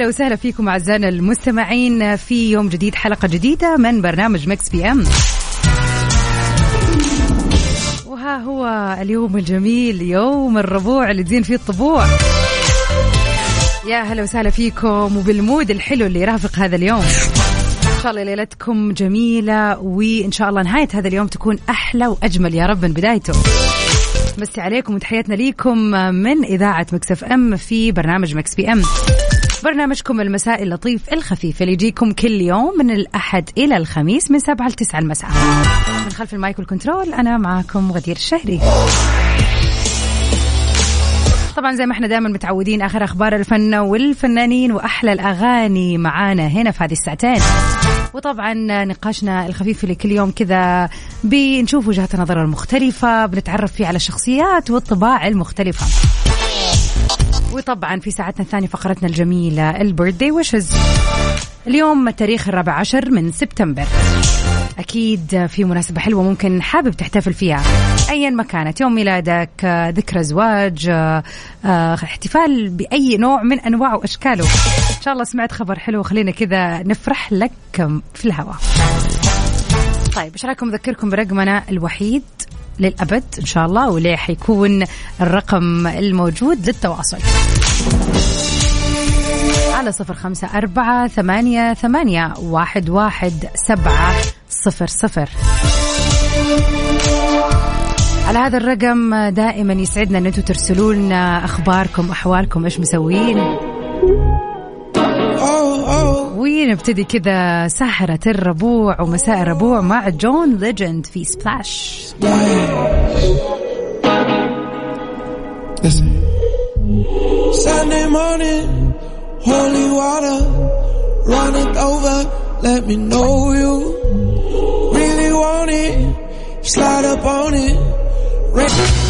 ويا هلا وسهلا فيكم أعزائنا المستمعين في يوم جديد حلقة جديدة من برنامج Mix PM. وها هو اليوم الجميل يوم الربوع اللي تزين فيه الطبوع. يا هلا وسهلا فيكم وبالمود الحلو اللي يرافق هذا اليوم. إن شاء الله ليلتكم جميلة وإن شاء الله نهاية هذا اليوم تكون أحلى وأجمل يا رب من بدايته. مسي عليكم وتحياتنا ليكم من إذاعة Mix FM في برنامج Mix PM. برنامجكم المسائي اللطيف الخفيف اللي يجيكم كل يوم من الأحد إلى الخميس من سبعة لتسعة المساء. من خلف ال mic وال control أنا معكم غدير الشهري. طبعا زي ما إحنا دائما متعودين آخر أخبار الفن والفنانين وأحلى الأغاني معانا هنا في هذه الساعتين. وطبعا نقاشنا الخفيف اللي كل يوم كذا بنشوف وجهات النظر المختلفة بنتعرف فيه على الشخصيات والطباع المختلفة. وطبعا في ساعتنا الثانية فقرتنا الجميلة البيرثدي ويشز. اليوم التاريخ الرابع عشر من سبتمبر. أكيد في مناسبة حلوة ممكن حابب تحتفل فيها. أيا ما كانت. يوم ميلادك ذكرى زواج آه، آه، احتفال بأي نوع من أنواع وأشكاله. إن شاء الله سمعت خبر حلو. خلينا كذا نفرح لك في الهواء. طيب إيش رأيكم؟ أذكركم برقمنا الوحيد. للأبد إن شاء الله واللي حيكون الرقم الموجود للتواصل على صفر خمسة أربعة ثمانية ثمانية واحد واحد سبعة صفر صفر. على هذا الرقم دائما يسعدنا إن أنتم ترسلوا لنا أخباركم أحوالكم إيش مسوين ونبتدي كذا سهرة الربوع ومساء الربوع مع جون ليجند في Splash Sunday morning, holy water, run it over, let me know you really want it, slide up on it.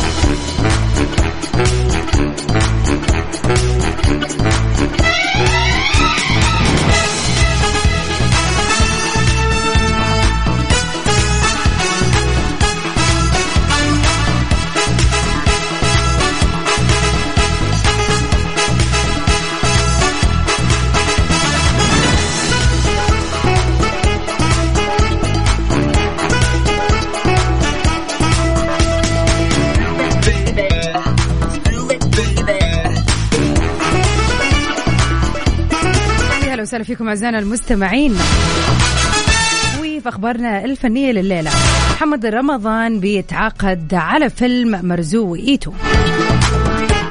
فيكم أعزائنا المستمعين. وفي أخبارنا الفنية لليلة محمد رمضان بيتعاقد على فيلم مرزوق ايتو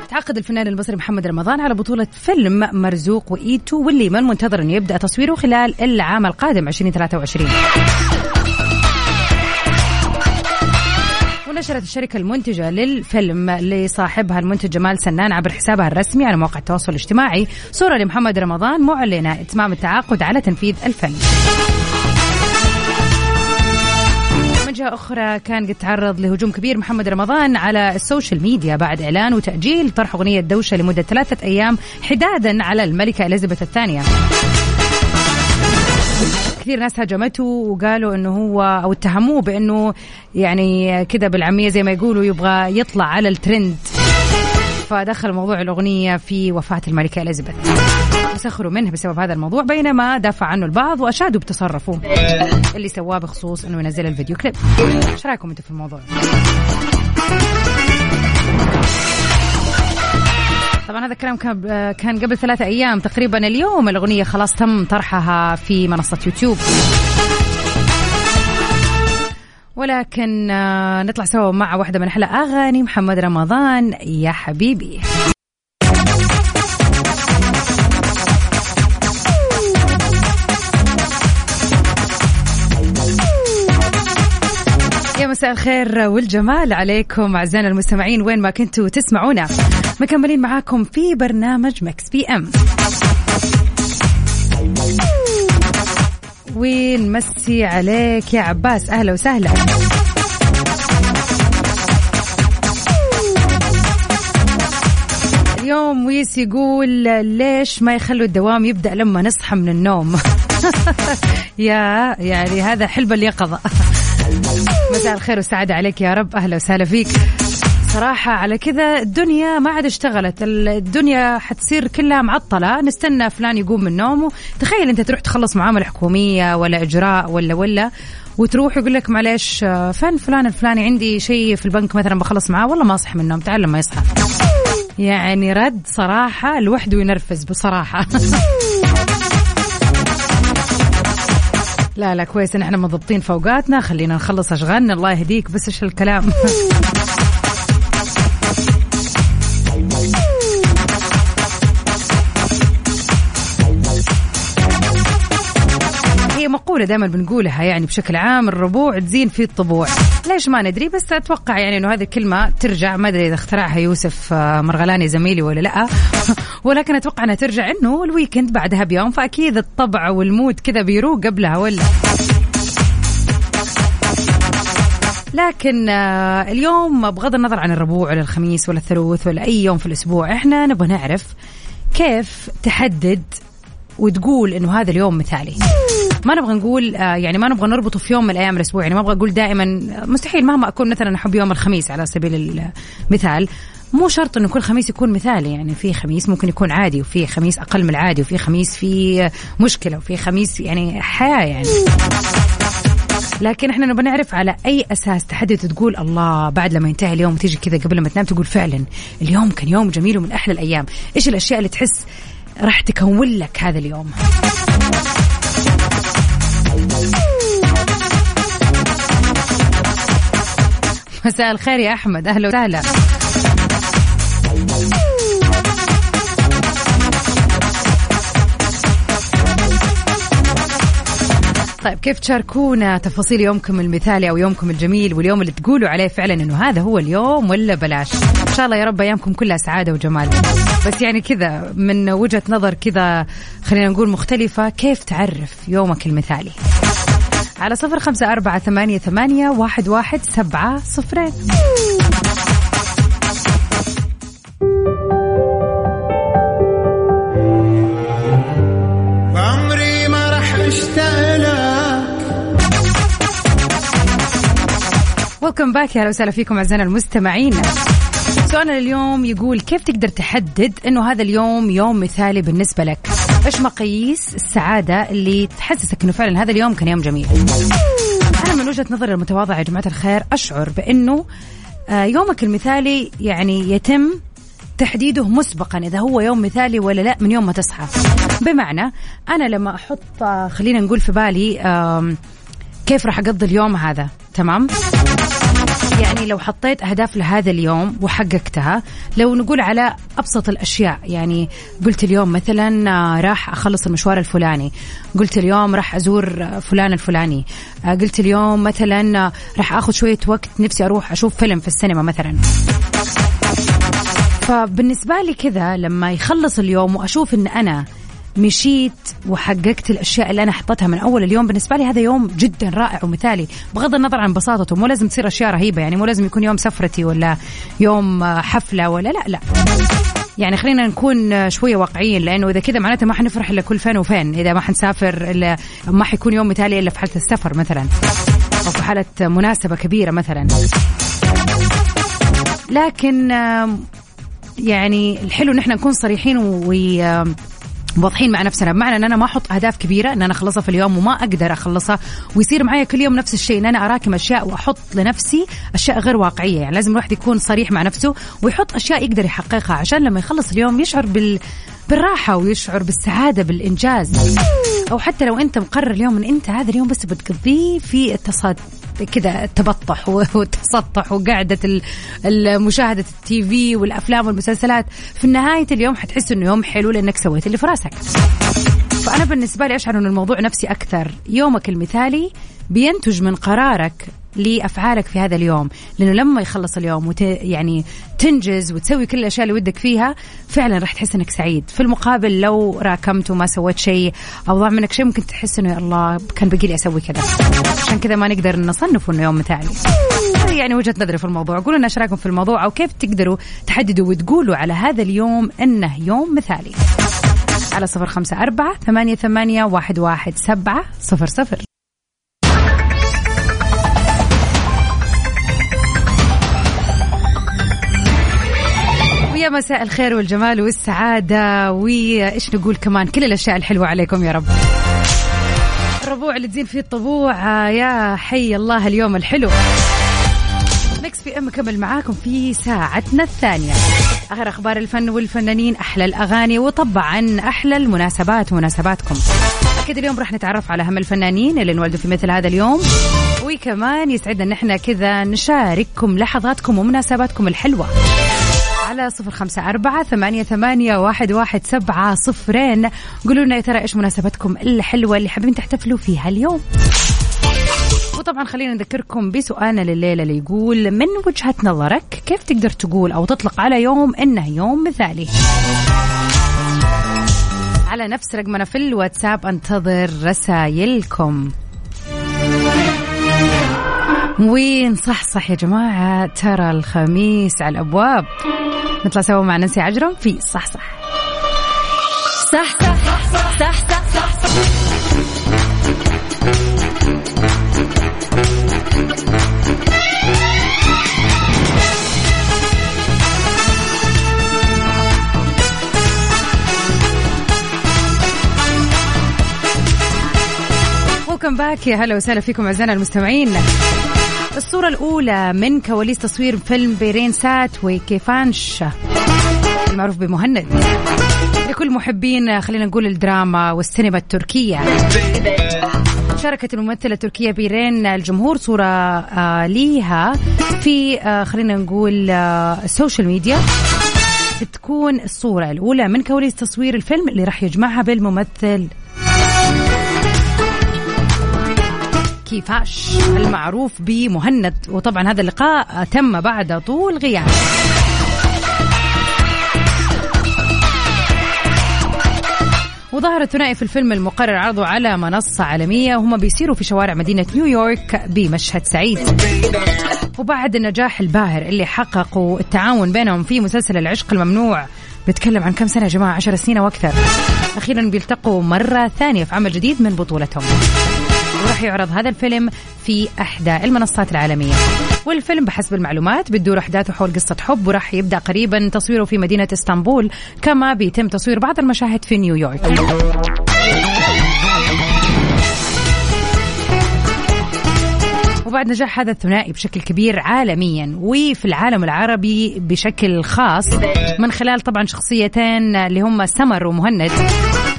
تعاقد الفنان المصري محمد رمضان على بطولة فيلم مرزوق وإيتو واللي من منتظر أن يبدأ تصويره خلال العام القادم 2023 ونشرت الشركة المنتجة للفيلم لصاحبها المنتج جمال سنان عبر حسابها الرسمي على مواقع التواصل الاجتماعي. صورة لمحمد رمضان معلنة. إتمام التعاقد على تنفيذ الفيلم من جهة أخرى كان قد تعرض لهجوم كبير محمد رمضان على ال social media بعد إعلان وتأجيل طرح أغنية دوشة لمدة ثلاثة أيام حدادا على الملكة إليزابيث الثانية. كثير ناس هجمته وقالوا إنه هو أو اتهموه بإنه يعني كذا بالعامية زي ما يقولوا يبغى يطلع على الترند. فدخل موضوع الأغنية في وفاة الملكة إليزابيث. وسخروا منه بسبب هذا الموضوع بينما دافع عنه البعض وأشادوا بتصرفه. اللي سواه بخصوص إنه ينزل الفيديو كليب. إيش رأيكم أنتم في الموضوع؟ طبعا هذا الكلام كان قبل ثلاثة أيام تقريبا اليوم. الأغنية خلاص تم طرحها في منصة يوتيوب. ولكن آه، نطلع سوا مع واحدة من أحلى أغاني محمد رمضان. يا حبيبي. مساء الخير والجمال عليكم أعزائنا المستمعين وين ما كنتوا تسمعونا. مكملين معاكم في برنامج Mix PM. ونمسي عليك يا عباس؟ أهلا وسهلا. اليوم أويس يقول ليش ما يخلوا الدوام يبدأ لما نصحى من النوم؟ يا يعني هذا حلم اليقظة. مساء الخير والسعادة عليك يا رب. أهلا وسهلا فيك. صراحة على كذا الدنيا ما عاد اشتغلت. الدنيا حتصير كلها معطلة. نستنى فلان يقوم من نومه. تخيل أنت تروح تخلص معاملة حكومية ولا إجراء ولا ولا وتروح يقول لك معلش فين فلان؟ الفلاني عندي شيء في البنك مثلا بخلص معاه والله ما اصحى من النوم تعال لما يصحى. يعني رد صراحة لوحده ينرفز بصراحة. لا لا كويس إن إحنا مضبطين أوقاتنا. خلينا نخلص أشغالنا. الله يهديك بس إيش الكلام؟ مقولة دائما بنقولها يعني بشكل عام الربوع تزين في الطبوع. ليش ما ندري؟ بس أتوقع يعني إنه هذه الكلمة ترجع ما أدري إذا اخترعها يوسف آه، مرغلاني زميلي ولا لأ. ولكن أتوقع إنها ترجع إنه ال weekend بعدها بيوم فأكيد الطبع وال mood كذا بيروق قبلها ولا. لكن آه، اليوم بغض النظر عن الربوع ولا الخميس ولا الثلوث ولا أي يوم في الأسبوع إحنا نبغى نعرف كيف تحدد وتقول إنه هذا اليوم مثالي. ما نبغى نقول آه، يعني ما نبغى نربطه في يوم من الأيام الأسبوع. يعني ما أبغى أقول دائما مستحيل مهما أكون مثلا أحب يوم الخميس على سبيل المثال. مو شرط إنه كل خميس يكون مثالي يعني في خميس ممكن يكون عادي وفي خميس أقل من العادي وفي خميس في مشكلة وفي خميس يعني حياة يعني. لكن إحنا نبغى نعرف على أي أساس تحدد تقول الله بعد لما ينتهي اليوم تيجي كذا قبل ما تنام تقول فعلا اليوم كان يوم جميل ومن أحلى الأيام. إيش الأشياء اللي تحس راح تكون لك هذا اليوم؟ مساء الخير يا أحمد. أهلا وسهلا. طيب كيف تشاركونا تفاصيل يومكم المثالي أو يومكم الجميل واليوم اللي تقولوا عليه فعلا إنه هذا هو اليوم ولا بلاش؟ إن شاء الله يا رب أيامكم كلها سعادة وجمال. بس يعني كذا من وجهة نظر كذا خلينا نقول مختلفة كيف تعرف يومك المثالي؟ على صفر خمسة أربعة ثمانية, ثمانية واحد, واحد سبعة صفرين. عمري ما راح أشتاق. لك ويلكم باك يا أهلا وسهلا فيكم أعزائنا المستمعين. سؤالنا اليوم يقول كيف تقدر تحدد إنه هذا اليوم يوم مثالي بالنسبة لك؟ إيش مقاييس السعادة اللي تحسسك إنه فعلا هذا اليوم كان يوم جميل؟ أنا من وجهة نظري المتواضعه يا جماعة الخير أشعر بإنه آه، يومك المثالي يعني يتم تحديده مسبقا إذا هو يوم مثالي ولا لا من يوم ما تصحى بمعنى أنا لما أحط آه، خلينا نقول في بالي كيف راح أقضي اليوم هذا تمام يعني لو حطيت أهداف لهذا اليوم وحققتها لو نقول على أبسط الأشياء يعني قلت اليوم مثلا آه، راح أخلص المشوار الفلاني قلت اليوم راح أزور آه، فلان الفلاني آه، قلت اليوم مثلا راح أخذ شوية وقت نفسي أروح أشوف فيلم في السينما مثلا. فبالنسبة لي كذا لما يخلص اليوم وأشوف أن أنا مشيت وحققت الأشياء اللي أنا حطيتها من أول اليوم. بالنسبة لي هذا يوم جدا رائع ومثالي بغض النظر عن بساطته. مو لازم تصير أشياء رهيبة يعني مو لازم يكون يوم سفرتي ولا يوم آه، حفلة ولا لا لا. يعني خلينا نكون آه، شوية واقعيين لأنه إذا كذا معناته ما حنفرح إلا كل فين وفين. إذا ما حنسافر إلا ما حيكون يوم مثالي إلا في حالة السفر مثلا أو في حالة مناسبة كبيرة مثلا. لكن يعني الحلو إن إحنا نكون صريحين و واضحين مع نفسنا. بمعنى إن أنا ما أحط أهداف كبيرة إن أنا أخلصها في اليوم وما أقدر أخلصها. ويصير معي كل يوم نفس الشيء إن أنا أراكم أشياء وأحط لنفسي أشياء غير واقعية. يعني لازم الواحد يكون صريح مع نفسه ويحط أشياء يقدر يحققها عشان لما يخلص اليوم يشعر بال بالراحة ويشعر بالسعادة بالإنجاز. أو حتى لو أنت مقرر اليوم أن أنت هذا اليوم بس بتقضيه في التصاد كذا التبطح والتسطح وقعدة مشاهدة التي في والأفلام والمسلسلات. في نهاية اليوم حتحس أنه يوم حلو لأنك سويت اللي في راسك. فأنا بالنسبة لي أشعر أن الموضوع نفسي أكثر. يومك المثالي بينتج من قرارك لأفعالك في هذا اليوم. لأنه لما يخلص اليوم وت... يعني تنجز وتسوي كل الأشياء اللي ودك فيها فعلا راح تحس إنك سعيد. في المقابل لو راكمت وما سويت شيء أو ضاع منك شيء ممكن تحس إنه يا الله كان بقي لي أسوي كذا. عشان كذا ما نقدر نصنفه إنه يوم مثالي. يعني وجهة نظري في الموضوع. قولوا لنا إيش رأيكم في الموضوع أو كيف تقدروا تحددوا وتقولوا على هذا اليوم إنه يوم مثالي. على صفر خمسة أربعة ثمانية ثمانية واحد واحد سبعة صفر صفر. ويا مساء الخير والجمال والسعادة وإيش نقول كمان؟ كل الأشياء الحلوة عليكم يا رب. الربوع اللي تزين فيه الطبوع يا حي الله اليوم الحلو. Mix PM مكمل معاكم في ساعتنا الثانية. آخر أخبار الفن والفنانين أحلى الأغاني وطبعا أحلى المناسبات ومناسباتكم أكيد اليوم راح نتعرف على أهم الفنانين اللي انولدوا في مثل هذا اليوم. وكمان يسعدنا إن إحنا كذا نشارككم لحظاتكم ومناسباتكم الحلوة. على صفر خمسة أربعة ثمانية, ثمانية واحد, واحد سبعة صفرين. قولوا لنا يا ترى إيش مناسبتكم الحلوة اللي حابين تحتفلوا فيها اليوم. وطبعا خلينا نذكركم بسؤالنا لليلة اللي يقول من وجهة نظرك كيف تقدر تقول أو تطلق على يوم إنه يوم مثالي؟ على نفس رقمنا في الواتساب أنتظر رسائلكم. وين؟ صح صح يا جماعة ترى الخميس على الأبواب. نطلع سوا مع نانسي عجرم في صح صح صح. صح صح صح صح, صح. ويلكم باك يا هلا وسهلا فيكم أعزائنا المستمعين. الصورة الأولى من كواليس تصوير فيلم بيرين سات وكيفانش المعروف بمهند. لكل محبين خلينا نقول الدراما والسينما التركية. شاركت الممثلة التركية بيرين الجمهور صورة آه ليها في آه خلينا نقول ال social media بتكون الصورة الأولى من كواليس تصوير الفيلم اللي راح يجمعها بالممثل. كيفاش؟ المعروف بمهند. وطبعا هذا اللقاء تم بعد طول غياب. وظهر الثنائي في الفيلم المقرر عرضه على منصة عالمية. وهم بيسيروا في شوارع مدينة نيويورك بمشهد سعيد. وبعد النجاح الباهر اللي حققوا التعاون بينهم في مسلسل العشق الممنوع بتكلم عن كم سنة يا جماعة؟ عشر سنين وأكثر أخيرا بيلتقوا مرة ثانية في عمل جديد من بطولتهم. وراح يعرض هذا الفيلم في إحدى المنصات العالمية. والفيلم بحسب المعلومات بتدور أحداثه حول قصة حب وراح يبدأ قريبا تصويره في مدينة إسطنبول كما بيتم تصوير بعض المشاهد في نيويورك. وبعد نجاح هذا الثنائي بشكل كبير عالميا وفي العالم العربي بشكل خاص من خلال طبعا شخصيتين اللي هم سمر ومهند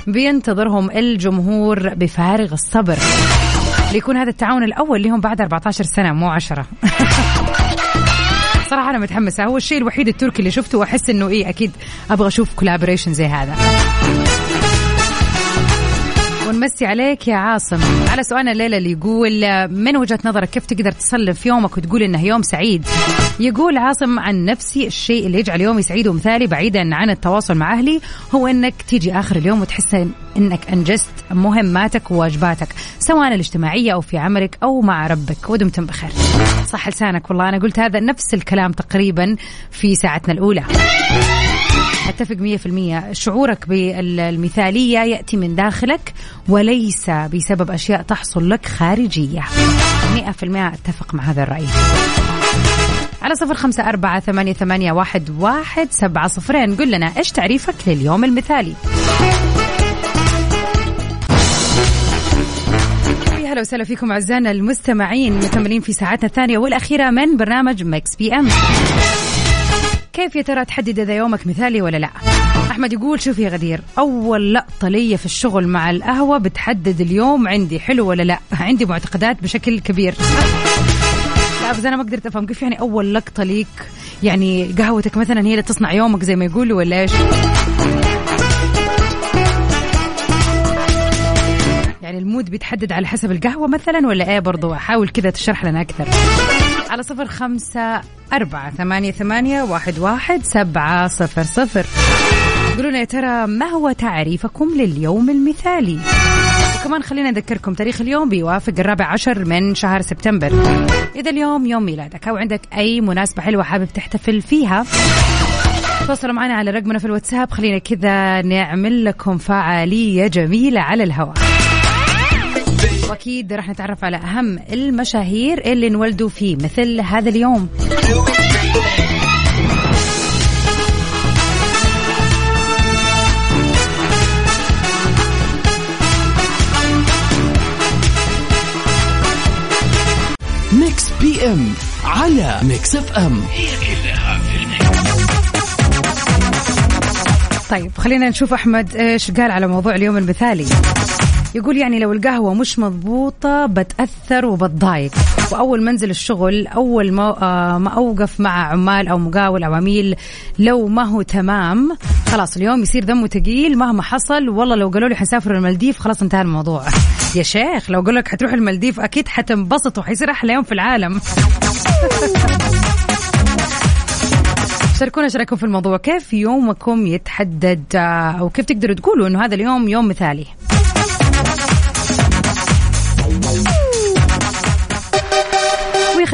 بينتظرهم الجمهور بفارغ الصبر. ليكون هذا التعاون الأول لهم بعد 14 سنة مو 10 صراحة أنا متحمسة. هو الشيء الوحيد التركي اللي شفته وأحس إنه إيه أكيد أبغى أشوف كولابوريشن زي هذا. ونمسي عليك يا عاصم. على سؤالنا الليلة اللي يقول من وجهة نظرك كيف تقدر تصلف يومك وتقول إنه يوم سعيد؟ يقول عاصم عن نفسي الشيء اللي يجعل يومي سعيد ومثالي بعيدا عن التواصل مع أهلي هو إنك تيجي آخر اليوم وتحس إنك أنجزت مهماتك وواجباتك سواء الاجتماعية أو في عملك أو مع ربك. ودمتم بخير. صح لسانك والله. أنا قلت هذا نفس الكلام تقريبا في ساعتنا الأولى. أتفق 100% شعورك بالمثالية يأتي من داخلك وليس بسبب أشياء تحصل لك خارجية. 100% أتفق مع هذا الرأي. على صفر خمسة أربعة ثمانية, ثمانية واحد, واحد سبعة صفرين. قل لنا إيش تعريفك لليوم المثالي؟ هلا وسهلا فيكم أعزائنا المستمعين مكملين في ساعتنا الثانية والأخيرة من برنامج Mix PM. كيف يا ترى تحدد إذا يومك مثالي ولا لا؟ أحمد يقول شوف يا غدير أول لقطة لي في الشغل مع القهوة بتحدد اليوم عندي حلو ولا لا؟ عندي معتقدات بشكل كبير. لا بس أنا ما قدرت أفهم كيف يعني أول لقطة ليك يعني قهوتك مثلا هي اللي تصنع يومك زي ما يقولوا ولا إيش؟ يعني المود بيتحدد على حسب القهوة مثلا ولا إيه؟ برضو حاول كذا تشرح لنا أكثر. على صفر خمسة أربعة ثمانية ثمانية واحد واحد سبعة صفر صفر. قولوا يا ترى ما هو تعريفكم لليوم المثالي؟ وكمان خلينا نذكركم تاريخ اليوم بيوافق الرابع عشر من شهر سبتمبر. إذا اليوم يوم ميلادك أو عندك أي مناسبة حلوة حابب تحتفل فيها تواصلوا معنا على رقمنا في الواتساب. خلينا كذا نعمل لكم فعالية جميلة على الهواء. وأكيد راح نتعرف على أهم المشاهير اللي انولدوا في مثل هذا اليوم. Mix PM على Mix FM هي كلها في طيب خلينا نشوف أحمد إيش قال على موضوع اليوم المثالي. يقول يعني لو القهوة مش مضبوطة بتأثر وبتضايق. وأول ما أنزل الشغل أول ما, آه ما أوقف مع عمال أو مقاول أو عميل لو ما هو تمام خلاص اليوم يصير دمه تقيل مهما حصل والله لو قالوا لي حنسافر المالديف خلاص انتهى الموضوع. يا شيخ لو قالوا لك حتروح المالديف أكيد حتنبسط وحيصير أحلى يوم في العالم. شاركونا رايكم في الموضوع. كيف يومكم يتحدد؟ آه، أو كيف تقدروا تقولوا إنه هذا اليوم يوم مثالي؟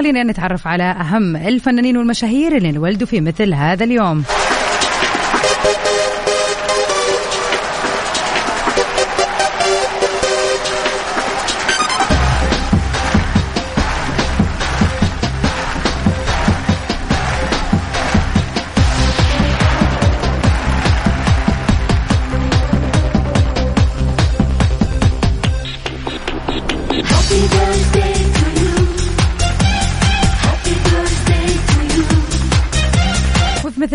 وخلينا نتعرف على أهم الفنانين والمشاهير اللي انولدوا في مثل هذا اليوم.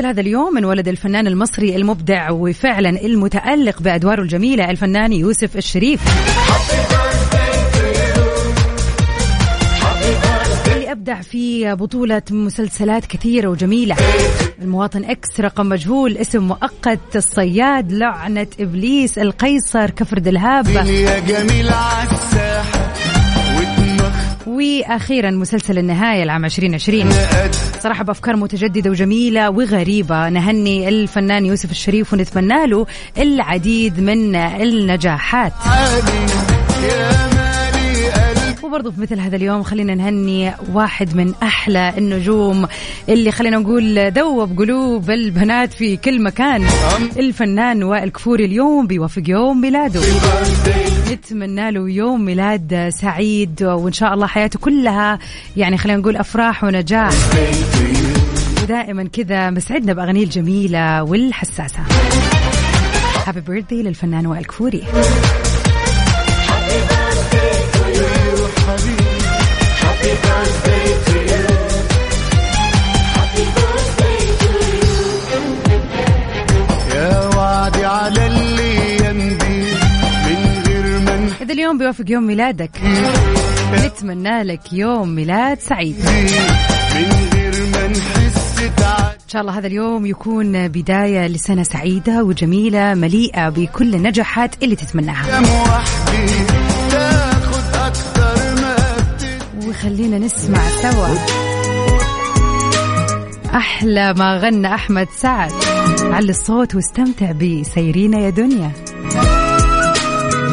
مثل هذا اليوم انولد الفنان المصري المبدع وفعلا المتألق بأدواره الجميلة الفنان يوسف الشريف. اللي أبدع في بطولة مسلسلات كثيرة وجميلة. المواطن إكس رقم مجهول اسم مؤقت الصياد لعنة إبليس القيصر كفر دلهاب. يا جميل ودماغ وأخيرا مسلسل النهاية العام 2020 صراحة بأفكار متجددة وجميلة وغريبة. نهني الفنان يوسف الشريف ونتمنى له العديد من النجاحات. وبرضه في مثل هذا اليوم خلينا نهني واحد من أحلى النجوم اللي خلينا نقول دوب قلوب البنات في كل مكان. الفنان وائل كفوري اليوم بيوافق يوم ميلاده. نتمنى له يوم ميلاد سعيد وإن شاء الله حياته كلها يعني خلينا نقول أفراح ونجاح. ودائما كذا مسعدنا باغانيه الجميلة والحساسة. هابي بيرثدي للفنان وائل كفوري. اليوم بيوافق يوم ميلادك. نتمنى لك يوم ميلاد سعيد. إن شاء الله هذا اليوم يكون بداية لسنة سعيدة وجميلة مليئة بكل النجاحات اللي تتمناها. بتدي وخلينا نسمع سوا. أحلى ما غنى أحمد سعد. علي الصوت واستمتع بسيرينا يا دنيا.